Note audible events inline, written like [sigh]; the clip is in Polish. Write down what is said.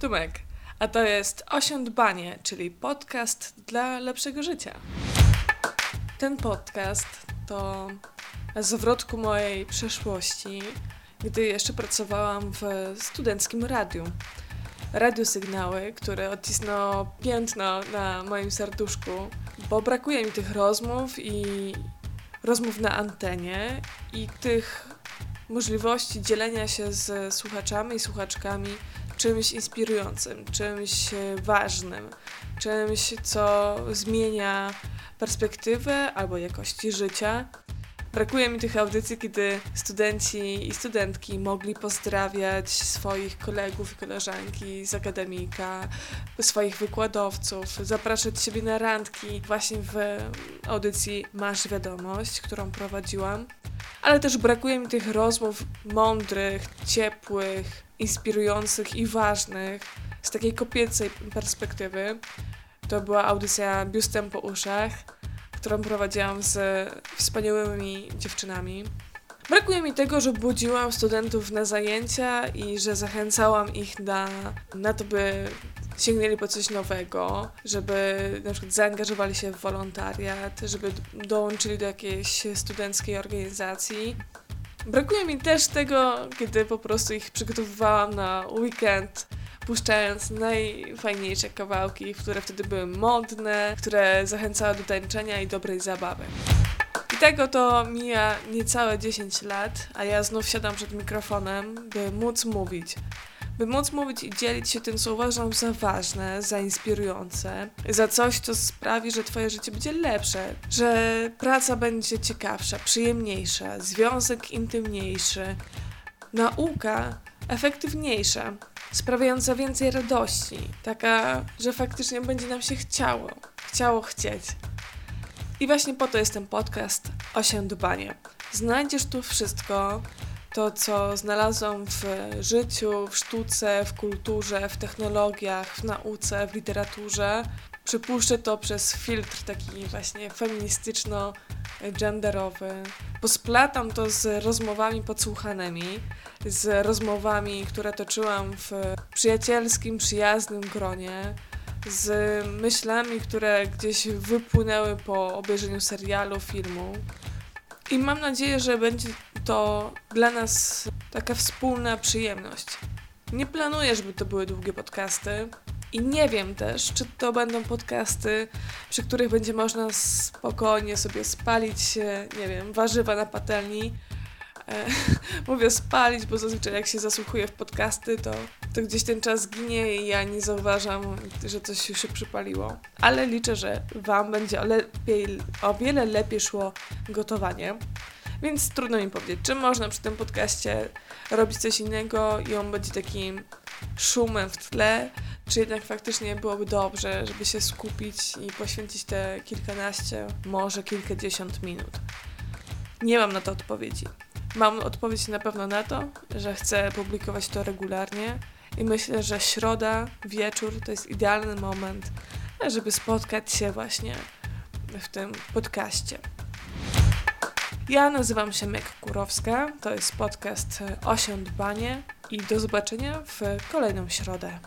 Tumek, a to jest Osiądbanie, czyli podcast dla lepszego życia. Ten podcast to zwrotku mojej przeszłości, gdy jeszcze pracowałam w studenckim radiu. Radio Sygnały, które odcisnęło piętno na moim serduszku, bo brakuje mi tych rozmów i rozmów na antenie i tych możliwości dzielenia się z słuchaczami i słuchaczkami czymś inspirującym, czymś e, ważnym, czymś, co zmienia perspektywę albo jakości życia. Brakuje mi tych audycji, kiedy studenci i studentki mogli pozdrawiać swoich kolegów i koleżanki z akademika, swoich wykładowców, zapraszać siebie na randki właśnie w audycji Masz Wiadomość, którą prowadziłam. Ale też brakuje mi tych rozmów mądrych, ciepłych, inspirujących i ważnych z takiej kobiecej perspektywy. To była audycja Biustem po uszach, którą prowadziłam z wspaniałymi dziewczynami. Brakuje mi tego, że budziłam studentów na zajęcia i że zachęcałam ich na, na to, by sięgnęli po coś nowego, żeby na przykład zaangażowali się w wolontariat, żeby dołączyli do jakiejś studenckiej organizacji. Brakuje mi też tego, kiedy po prostu ich przygotowywałam na weekend, puszczając najfajniejsze kawałki, które wtedy były modne, które zachęcały do tańczenia i dobrej zabawy. I tego to mija niecałe 10 lat, a ja znów siadam przed mikrofonem, by móc mówić by móc mówić i dzielić się tym, co uważam za ważne, za inspirujące, za coś, co sprawi, że Twoje życie będzie lepsze, że praca będzie ciekawsza, przyjemniejsza, związek intymniejszy, nauka efektywniejsza, sprawiająca więcej radości, taka, że faktycznie będzie nam się chciało, chciało chcieć. I właśnie po to jest ten podcast Osiądbanie. Znajdziesz tu wszystko, to, co znalazłam w życiu, w sztuce, w kulturze, w technologiach, w nauce, w literaturze. Przypuszczę to przez filtr taki właśnie feministyczno-genderowy. Posplatam to z rozmowami podsłuchanymi, z rozmowami, które toczyłam w przyjacielskim, przyjaznym gronie, z myślami, które gdzieś wypłynęły po obejrzeniu serialu, filmu. I mam nadzieję, że będzie to dla nas taka wspólna przyjemność. Nie planuję, żeby to były długie podcasty. I nie wiem też, czy to będą podcasty, przy których będzie można spokojnie sobie spalić, nie wiem, warzywa na patelni. E, [laughs] mówię spalić, bo zazwyczaj jak się zasłuchuję w podcasty, to, to gdzieś ten czas ginie i ja nie zauważam, że coś się przypaliło. Ale liczę, że Wam będzie lepiej, o wiele lepiej szło gotowanie. Więc trudno mi powiedzieć, czy można przy tym podcaście robić coś innego i on będzie takim szumem w tle, czy jednak faktycznie byłoby dobrze, żeby się skupić i poświęcić te kilkanaście, może kilkadziesiąt minut. Nie mam na to odpowiedzi. Mam odpowiedź na pewno na to, że chcę publikować to regularnie i myślę, że środa, wieczór to jest idealny moment, żeby spotkać się właśnie w tym podcaście. Ja nazywam się Mek Kurowska, to jest podcast Osiądbanie i do zobaczenia w kolejną środę.